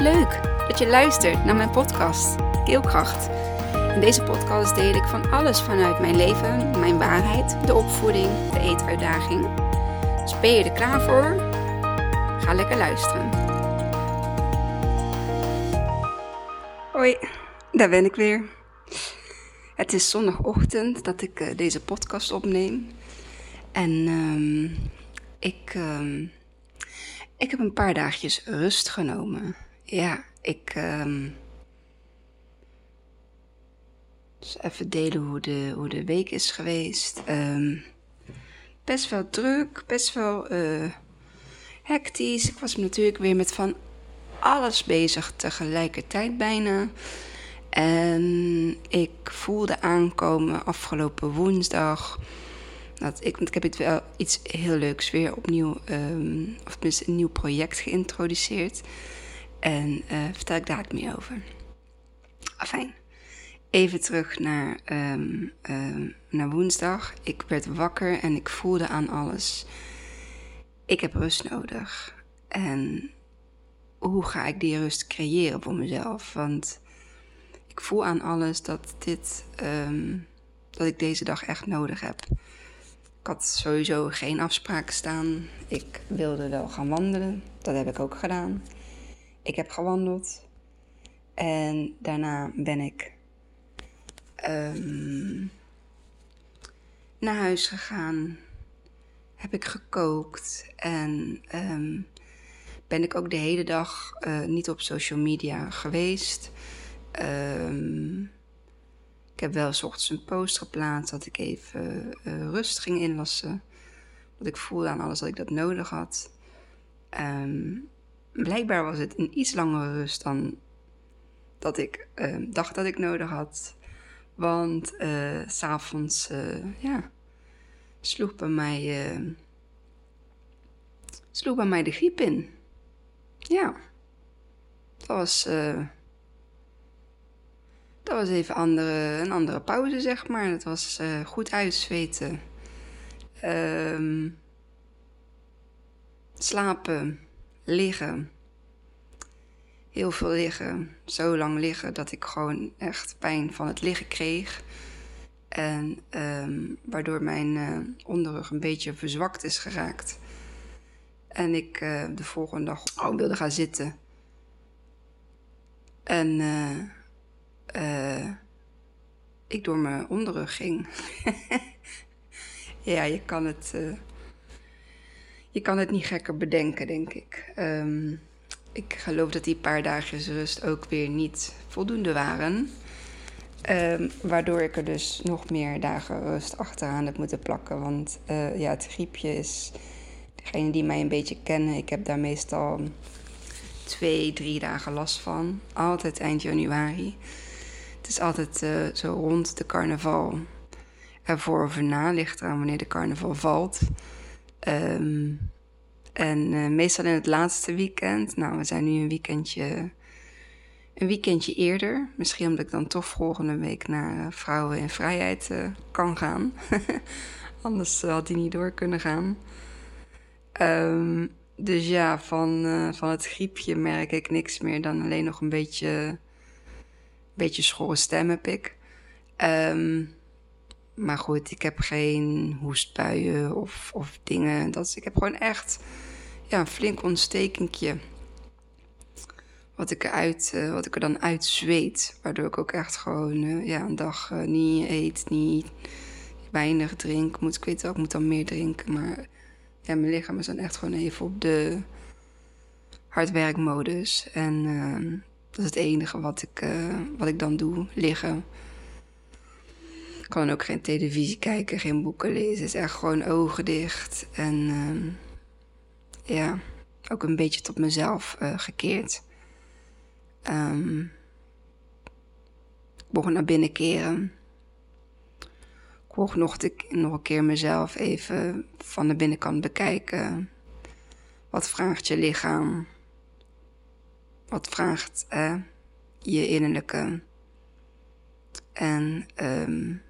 Leuk dat je luistert naar mijn podcast Keelkracht. In deze podcast deel ik van alles vanuit mijn leven, mijn waarheid, de opvoeding, de eetuitdaging. Dus ben je er klaar voor? Ga lekker luisteren. Hoi, daar ben ik weer. Het is zondagochtend dat ik uh, deze podcast opneem. En um, ik, um, ik heb een paar dagjes rust genomen. Ja, ik. Dus even delen hoe de, hoe de week is geweest. Um, best wel druk, best wel uh, hectisch. Ik was natuurlijk weer met van alles bezig tegelijkertijd bijna. En ik voelde aankomen afgelopen woensdag. Dat ik, want ik heb het wel iets heel leuks weer opnieuw, um, of tenminste een nieuw project geïntroduceerd. En uh, vertel ik daar meer over. Afijn. Even terug naar, um, um, naar woensdag. Ik werd wakker en ik voelde aan alles. Ik heb rust nodig. En hoe ga ik die rust creëren voor mezelf? Want ik voel aan alles dat dit, um, dat ik deze dag echt nodig heb. Ik had sowieso geen afspraken staan. Ik wilde wel gaan wandelen. Dat heb ik ook gedaan. Ik heb gewandeld. En daarna ben ik um, naar huis gegaan. Heb ik gekookt. En um, ben ik ook de hele dag uh, niet op social media geweest. Um, ik heb wel s ochtends een post geplaatst dat ik even uh, rust ging inlassen. Dat ik voelde aan alles dat ik dat nodig had. Blijkbaar was het een iets langere rust dan dat ik uh, dacht dat ik nodig had. Want uh, s'avonds, uh, ja, sloeg bij mij, sloeg bij mij de griep in. Ja, dat was, dat was even andere, een andere pauze, zeg maar. Dat was goed uitzweten. Um, slapen liggen. Heel veel liggen. Zo lang liggen dat ik gewoon echt pijn van het liggen kreeg. En um, waardoor mijn uh, onderrug een beetje verzwakt is geraakt. En ik uh, de volgende dag oh, wilde gaan zitten. En uh, ik door mijn onderrug ging. ja, je kan het je kan het niet gekker bedenken, denk ik. Um, ik geloof dat die paar dagjes rust ook weer niet voldoende waren. Um, waardoor ik er dus nog meer dagen rust achteraan heb moeten plakken. Want uh, ja, het griepje is. Degene die mij een beetje kennen, ik heb daar meestal twee, drie dagen last van. Altijd eind januari. Het is altijd uh, zo rond de carnaval. Ervoor of erna, ligt eraan wanneer de carnaval valt. Um, en uh, meestal in het laatste weekend. Nou, we zijn nu een weekendje, een weekendje eerder. Misschien omdat ik dan toch volgende week naar Vrouwen in Vrijheid uh, kan gaan. Anders had die niet door kunnen gaan. Um, dus ja, van, van het griepje merk ik niks meer dan alleen nog een beetje, beetje schorre stem heb ik. Um, maar goed, ik heb geen hoestbuien of, of dingen. Dat, ik heb gewoon echt ja, een flink ontstekentje. Wat ik, eruit, uh, wat ik er dan uit zweet. Waardoor ik ook echt gewoon uh, ja, een dag uh, niet eet, niet weinig drink. Moet, ik weet wel, ik moet dan meer drinken. Maar ja, mijn lichaam is dan echt gewoon even op de hardwerkmodus. En dat is het enige wat ik, wat ik dan doe, liggen kan ook geen televisie kijken, geen boeken lezen. Het is echt gewoon ogen dicht. En uh, ja, ook een beetje tot mezelf uh, gekeerd. Um, ik begon naar binnen keren. Ik mocht nog, nog een keer mezelf even van de binnenkant bekijken. Wat vraagt je lichaam? Wat vraagt uh, je innerlijke? En um,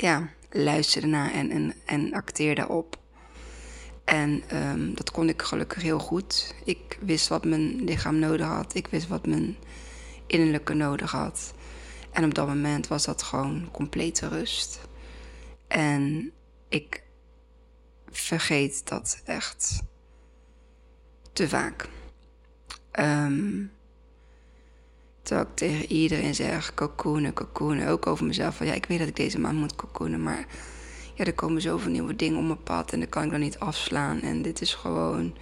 ja, luister ernaar en, en, en acteer daarop. En En ehm, dat kon ik gelukkig heel goed. Ik wist wat mijn lichaam nodig had. Ik wist wat mijn innerlijke nodig had. En op dat moment was dat gewoon complete rust. En ik vergeet dat echt te vaak. Um, terwijl ik tegen iedereen zeg, cocoonen, cocoonen. Ook over mezelf. Van, ja, ik weet dat ik deze maand moet cocoonen, maar ja, er komen zoveel nieuwe dingen op mijn pad en dat kan ik dan niet afslaan. En dit is gewoon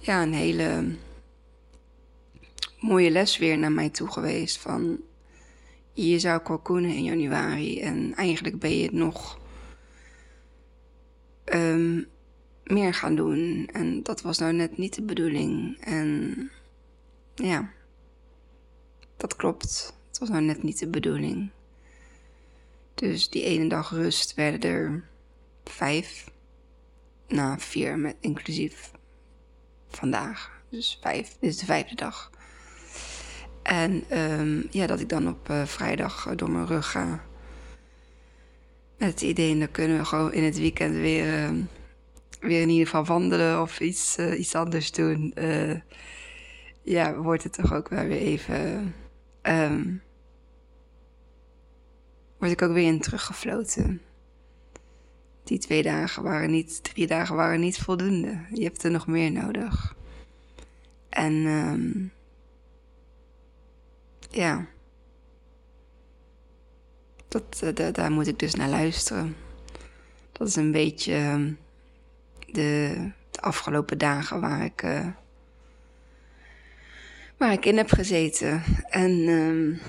ja, een hele mooie les weer naar mij toe geweest. Van je zou cocoonen in januari en eigenlijk ben je het nog um, meer gaan doen. En dat was nou net niet de bedoeling. En ja, dat klopt. Het was nou net niet de bedoeling. Dus die ene dag rust werden er vijf. Nou, vier met inclusief vandaag. Dus vijf. Dit is de vijfde dag. En um, ja, dat ik dan op uh, vrijdag door mijn rug ga. Met het idee, dan kunnen we gewoon in het weekend weer, uh, weer in ieder geval wandelen of iets, uh, iets anders doen. ja, wordt het toch ook wel weer even. Um, word ik ook weer in teruggefloten. Die twee dagen waren niet, drie dagen waren niet voldoende. Je hebt er nog meer nodig. En um, ja, dat, uh, daar moet ik dus naar luisteren. Dat is een beetje ehm, de, de afgelopen dagen waar ik, uh, waar ik in heb gezeten. En um,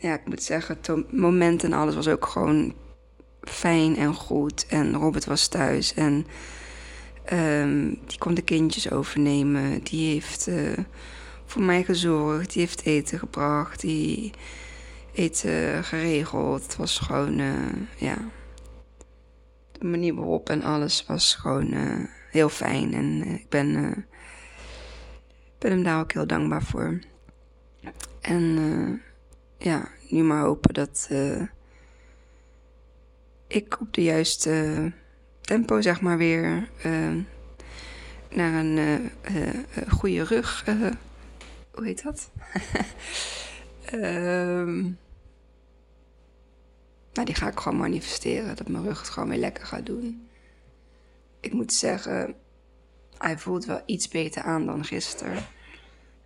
ja, ik moet zeggen, het moment en alles was ook gewoon fijn en goed. En Robert was thuis en um, die kon de kindjes overnemen. Die heeft uh, voor mij gezorgd, die heeft eten gebracht, die eten geregeld. Het was gewoon, uh, ja, de manier waarop en alles was gewoon uh, heel fijn. En ik ben, ben hem daar ook heel dankbaar voor. En ja, nu maar hopen dat uh, ik op de juiste tempo, zeg maar, weer uh, naar een goede rug. hoe heet dat? um, nou, die ga ik gewoon manifesteren. Dat mijn rug het gewoon weer lekker gaat doen. Ik moet zeggen, hij voelt wel iets beter aan dan gisteren.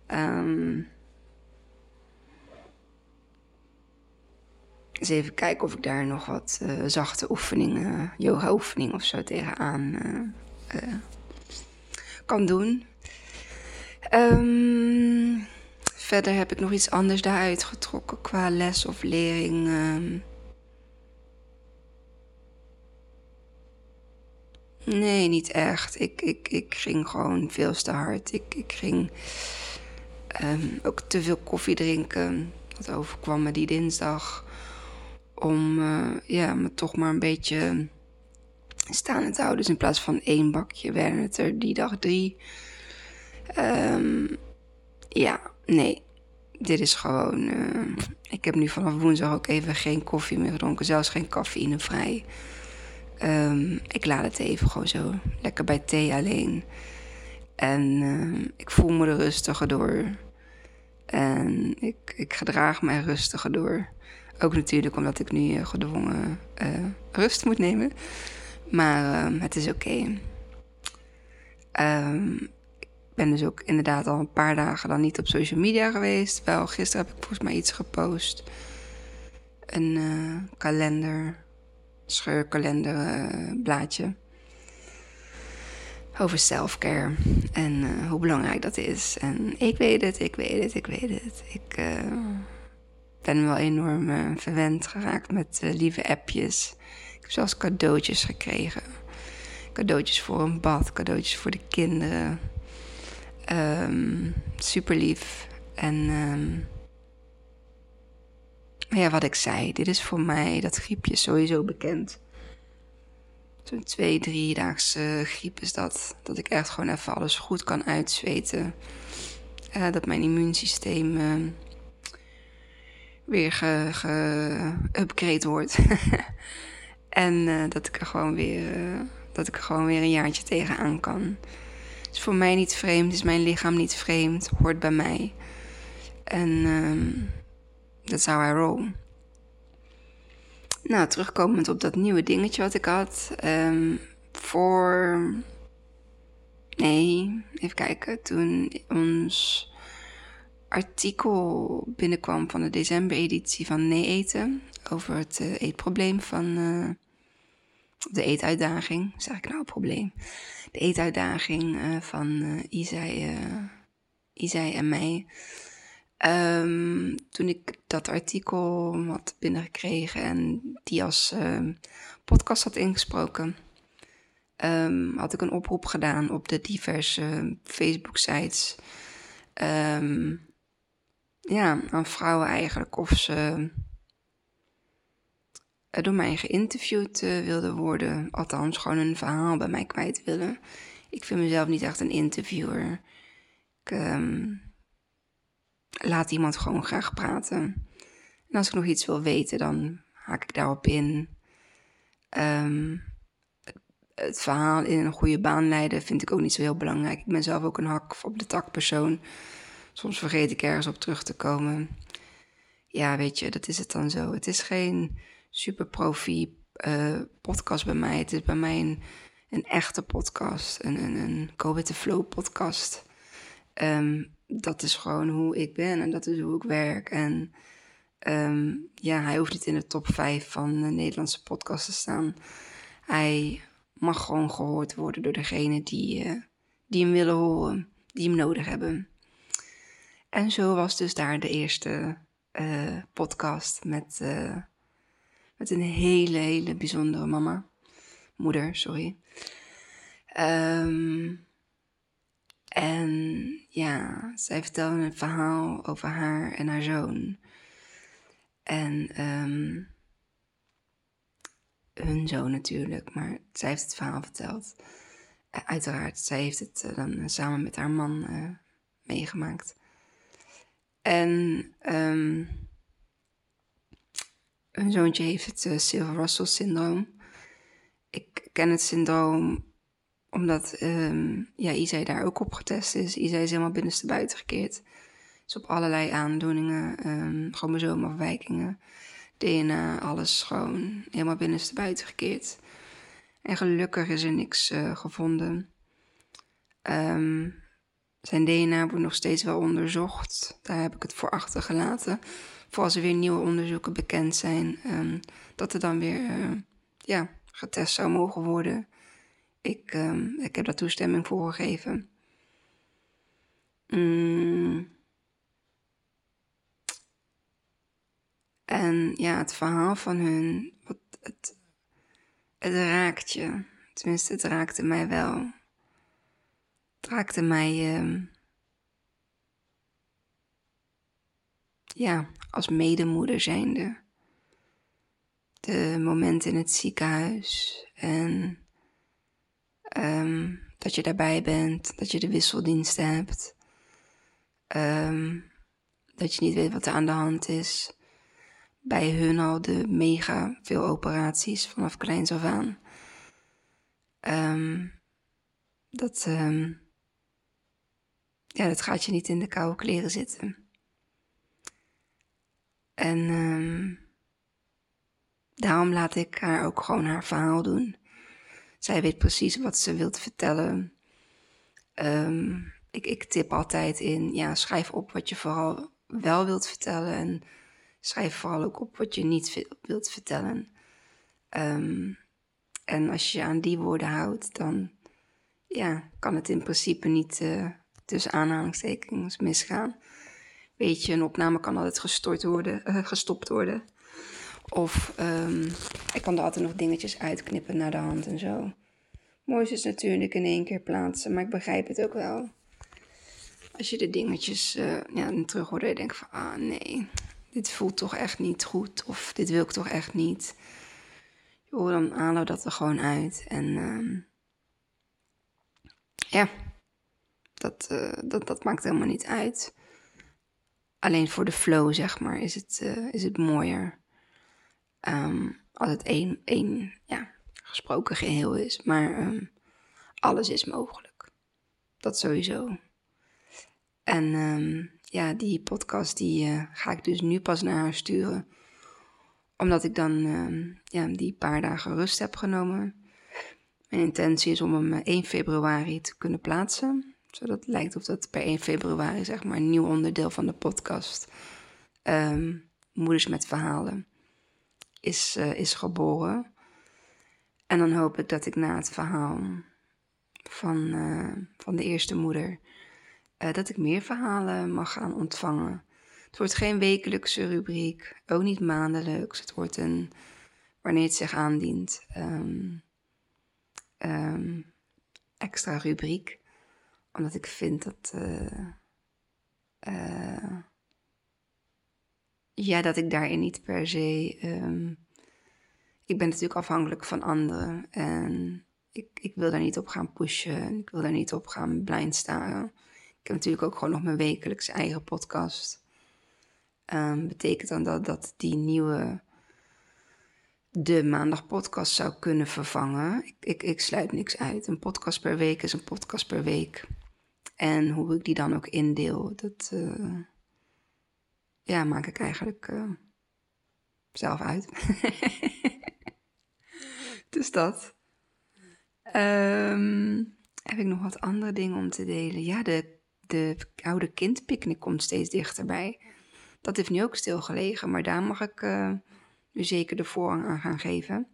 Um, eens even kijken of ik daar nog wat uh, zachte oefeningen, yoga oefeningen of zo tegenaan uh, kan doen. Um, verder heb ik nog iets anders daaruit getrokken qua les of lering. Um, nee, niet echt. Ik, ik, ik ging gewoon veel te hard. Ik, ik ging um, ook te veel koffie drinken. Dat overkwam me die dinsdag om uh, ja, me toch maar een beetje staande te houden. Dus in plaats van één bakje werden het er die dag drie. Um, ja, nee. Dit is gewoon. Uh, ik heb nu vanaf woensdag ook even geen koffie meer gedronken. Zelfs geen cafeïnevrij. Um, ik laat het even gewoon zo lekker bij thee alleen. En uh, ik voel me er rustiger door. En ik, ik gedraag mij rustiger door. Ook natuurlijk omdat ik nu eh, gedwongen uh, rust moet nemen. Maar uh, het is oké. Ik ben dus ook inderdaad al een paar dagen dan niet op social media geweest. Wel, gisteren heb ik volgens mij iets gepost. Een uh, kalender, scheurkalender blaadje. Over selfcare en hoe belangrijk dat is. En ik weet het, ik weet het, ik weet het. Ik ben wel enorm verwend geraakt met lieve appjes. Ik heb zelfs cadeautjes gekregen. Cadeautjes voor een bad, cadeautjes voor de kinderen. Um, super lief. En um, ja, wat ik zei, dit is voor mij, dat griepje sowieso bekend. Zo'n twee, driedaagse griep is dat. Dat ik echt gewoon even alles goed kan uitzweten. Uh, dat mijn immuunsysteem ehm, weer geüpgrade ge wordt. en uh, dat ik er gewoon weer. Uh, Dat ik gewoon weer een jaartje tegenaan kan. Is voor mij niet vreemd, is mijn lichaam niet vreemd, hoort bij mij. En um, that's how I roll. Nou, terugkomend op dat nieuwe dingetje wat ik had. Um, voor. Nee, even kijken. Toen ons artikel binnenkwam van de decembereditie van Nee Eten. Over het uh, eetprobleem van. Uh, de eetuitdaging. Zeg ik nou probleem? De eetuitdaging uh, van Isai, Isai en mij. Um, toen ik dat artikel had binnengekregen en die als uh, podcast had ingesproken, um, had ik een oproep gedaan op de diverse Facebook-sites. Ja, aan vrouwen eigenlijk of ze door mij geïnterviewd uh, wilden worden. Althans, gewoon een verhaal bij mij kwijt willen. Ik vind mezelf niet echt een interviewer. Ik laat iemand gewoon graag praten. En als ik nog iets wil weten, dan haak ik daarop in. Um, het verhaal in een goede baan leiden vind ik ook niet zo heel belangrijk. Ik ben zelf ook een hak op de tak persoon. Soms vergeet ik ergens op terug te komen. Ja, weet je, dat is het dan zo. Het is geen super profi uh, podcast bij mij. Het is bij mij een, een echte podcast. Een, een, een Go With The Flow podcast. Um, dat is gewoon hoe ik ben en dat is hoe ik werk. En um, ja, hij hoeft niet in de top 5 van de Nederlandse podcast te staan. Hij mag gewoon gehoord worden door degene die, uh, die hem willen horen, die hem nodig hebben. En zo was dus daar de eerste uh, podcast met, uh, met een hele, hele bijzondere mama. Moeder, sorry. Um, en ja, zij vertelde een verhaal over haar en haar zoon. En um, hun zoon natuurlijk, maar zij heeft het verhaal verteld. Uh, uiteraard, zij heeft het uh, dan uh, samen met haar man meegemaakt. En um, hun zoontje heeft het Silver Russell syndroom. Ik ken het syndroom omdat um, ja, Isai daar ook op getest is. Isai is helemaal binnenste buiten gekeerd. Is op allerlei aandoeningen, um, chromosoomafwijkingen, DNA, alles gewoon helemaal binnenste buiten gekeerd. En gelukkig is er niks uh, gevonden. Um, zijn DNA wordt nog steeds wel onderzocht. Daar heb ik het voor achtergelaten. Voor als er weer nieuwe onderzoeken bekend zijn, dat er dan weer uh, ja, getest zou mogen worden. Ik, um, ik heb daar toestemming voor gegeven. Mm. En ja, het verhaal van hun, wat, het, het raakt je. Tenminste, het raakte mij wel. Het raakte mij, um, ja, als medemoeder zijnde. De momenten in het ziekenhuis en Um, dat je daarbij bent, dat je de wisseldiensten hebt. Um, dat je niet weet wat er aan de hand is. Bij hun al de mega veel operaties vanaf kleins af aan. Um, dat, ja, dat gaat je niet in de koude kleren zitten. En daarom laat ik haar ook gewoon haar verhaal doen. Zij weet precies wat ze wilt vertellen. Um, ik, ik tip altijd in, ja, schrijf op wat je vooral wel wilt vertellen. En schrijf vooral ook op wat je niet wilt vertellen. Um, en als je aan die woorden houdt, dan ja, kan het in principe niet uh, tussen aanhalingstekens misgaan. Weet je, een opname kan altijd gestort worden, uh, gestopt worden. Of um, ik kan er altijd nog dingetjes uitknippen naar de hand en zo. Mooi is natuurlijk in één keer plaatsen, maar ik begrijp het ook wel. Als je de dingetjes uh, ja, terug hoort en je denkt van, ah nee, dit voelt toch echt niet goed. Of dit wil ik toch echt niet. Joh, dan halen we dat er gewoon uit. En uh, ja, dat, uh, dat, dat maakt helemaal niet uit. Alleen voor de flow, zeg maar, is het, uh, is het mooier. Um, als het één, één ja, gesproken geheel is. Maar ehm, alles is mogelijk. Dat sowieso. En ehm, ja, die podcast die uh, ga ik dus nu pas naar haar sturen. Omdat ik dan ja, die paar dagen rust heb genomen. Mijn intentie is om hem 1 eh, februari te kunnen plaatsen. Zodat het lijkt of dat per 1 februari zeg maar een nieuw onderdeel van de podcast... Moeders met Verhalen is, uh, is geboren. En dan hoop ik dat ik na het verhaal van, uh, van de eerste moeder uh, dat ik meer verhalen mag gaan ontvangen. Het wordt geen wekelijkse rubriek, ook niet maandelijks. Het wordt een, wanneer het zich aandient, um, um, extra rubriek. Omdat ik vind dat, uh, ja, dat ik daarin niet per se. Um, ik ben natuurlijk afhankelijk van anderen en ik, ik wil daar niet op gaan pushen. Ik wil daar niet op gaan blind staren. Ik heb natuurlijk ook gewoon nog mijn wekelijkse eigen podcast. Um, betekent dan dat, dat die nieuwe de maandag podcast zou kunnen vervangen. Ik, ik, sluit niks uit. Een podcast per week is een podcast per week. En hoe ik die dan ook indeel, dat uh, ja, maak ik eigenlijk uh, zelf uit. dus dat. Um, heb ik nog wat andere dingen om te delen? Ja, de de oude kindpicknick komt steeds dichterbij. Dat heeft nu ook stilgelegen, maar daar mag ik uh, nu zeker de voorrang aan gaan geven.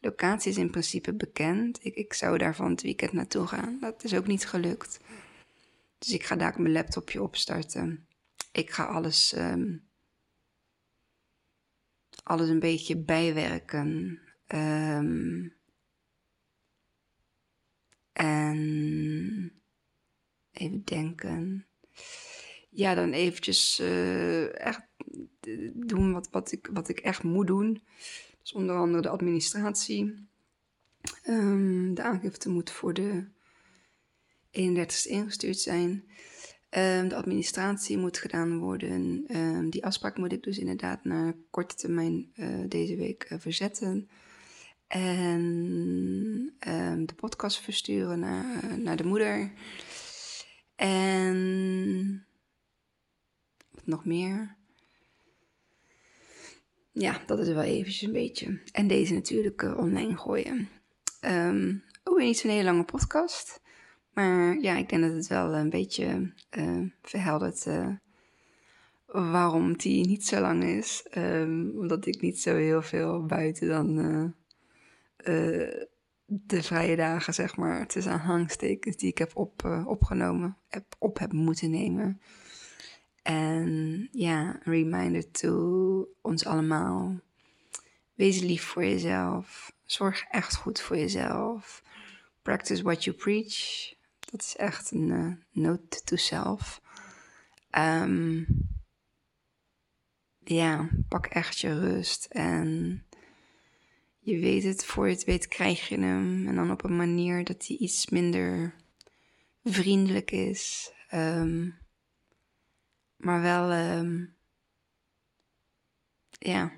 Locatie is in principe bekend. Ik, ik zou daar van het weekend naartoe gaan. Dat is ook niet gelukt. Dus ik ga daar mijn laptopje opstarten. Ik ga alles, um, alles een beetje bijwerken. Um, en Even denken. Ja, dan eventjes uh, echt doen wat, wat, ik, wat ik echt moet doen. Dus onder andere de administratie. Um, de aangifte moet voor de 31ste ingestuurd zijn. Um, de administratie moet gedaan worden. Um, die afspraak moet ik dus inderdaad naar korte termijn uh, deze week uh, verzetten. En de podcast versturen naar, naar de moeder. En wat nog meer? Ja, dat is wel eventjes een beetje. En deze natuurlijk online gooien. Ook weer niet zo'n hele lange podcast. Maar ja, ik denk dat het wel een beetje uh, verheldert uh, waarom die niet zo lang is. Um, omdat ik niet zo heel veel buiten dan de vrije dagen, zeg maar, tussen aanhangstekens die ik heb op, opgenomen, heb, op heb moeten nemen. En ja, reminder to ons allemaal. Wees lief voor jezelf. Zorg echt goed voor jezelf. Practice what you preach. Dat is echt een uh, note to self. Um, ja, pak echt je rust en je weet het, voor je het weet krijg je hem. En dan op een manier dat hij iets minder vriendelijk is. Um, maar wel, um, ja,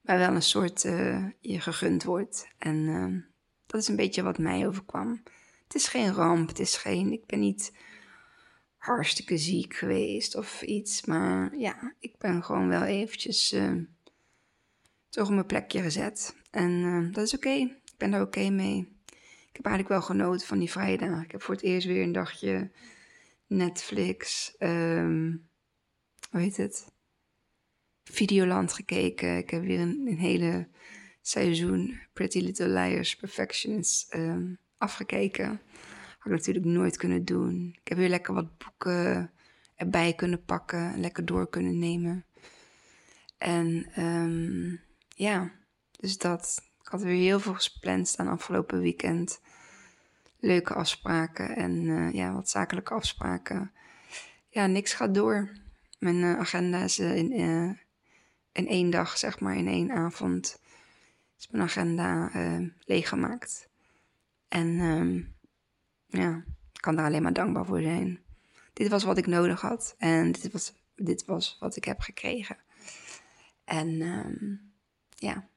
maar wel een soort uh, je gegund wordt. En dat is een beetje wat mij overkwam. Het is geen ramp, het is geen, ik ben niet hartstikke ziek geweest of iets. Maar ja, ik ben gewoon wel eventjes... Uh, toch op mijn plekje gezet. En uh, dat is oké. Ik ben daar oké mee. Ik heb eigenlijk wel genoten van die vrijdag. Ik heb voor het eerst weer een dagje Netflix. Um, hoe heet het? Videoland gekeken. Ik heb weer een, een hele seizoen Pretty Little Liars Perfectionist um, afgekeken. Had ik natuurlijk nooit kunnen doen. Ik heb weer lekker wat boeken erbij kunnen pakken. Lekker door kunnen nemen. En um, ja, dus dat. Ik had weer heel veel gepland staan afgelopen weekend. Leuke afspraken en uh, ja, wat zakelijke afspraken. Ja, niks gaat door. Mijn uh, agenda is uh, in, in één dag, zeg maar, in één avond, is mijn agenda leeggemaakt. En um, ja, ik kan daar alleen maar dankbaar voor zijn. Dit was wat ik nodig had en dit was, dit was wat ik heb gekregen. En um, ja,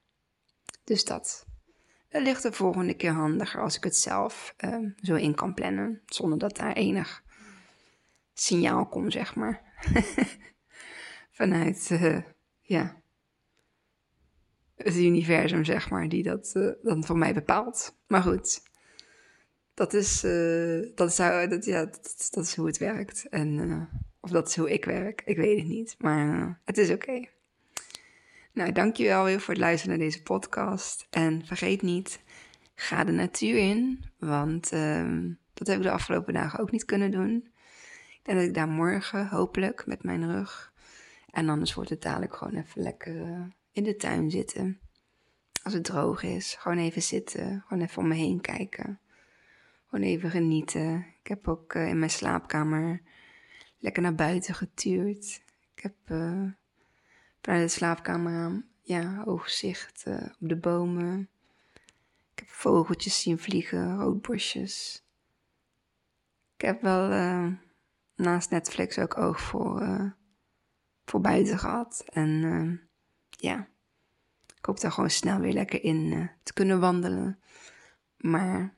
dus dat. ligt de volgende keer handiger als ik het zelf ehm, zo in kan plannen. Zonder dat daar enig signaal komt, zeg maar. Vanuit, uh, ja, het universum, zeg maar, die dat uh, dan voor mij bepaalt. Maar goed, dat is, uh, dat, is, dat, ja, dat, is hoe het werkt. En, of dat is hoe ik werk, ik weet het niet. Maar het is oké. Nou, dankjewel weer voor het luisteren naar deze podcast. En vergeet niet, ga de natuur in, want um, dat heb ik de afgelopen dagen ook niet kunnen doen. Ik denk dat ik daar morgen, hopelijk, met mijn rug. En anders wordt het dadelijk gewoon even lekker in de tuin zitten. Als het droog is, gewoon even zitten, gewoon even om me heen kijken. Gewoon even genieten. Ik heb ook uh, in mijn slaapkamer lekker naar buiten getuurd. Ik heb uh, vanuit de slaapkamer ja, oogzicht uh, op de bomen. Ik heb vogeltjes zien vliegen, roodborstjes. Ik heb wel naast Netflix ook oog voor, voor buiten gehad. En ja, ik hoop daar gewoon snel weer lekker in te kunnen wandelen. Maar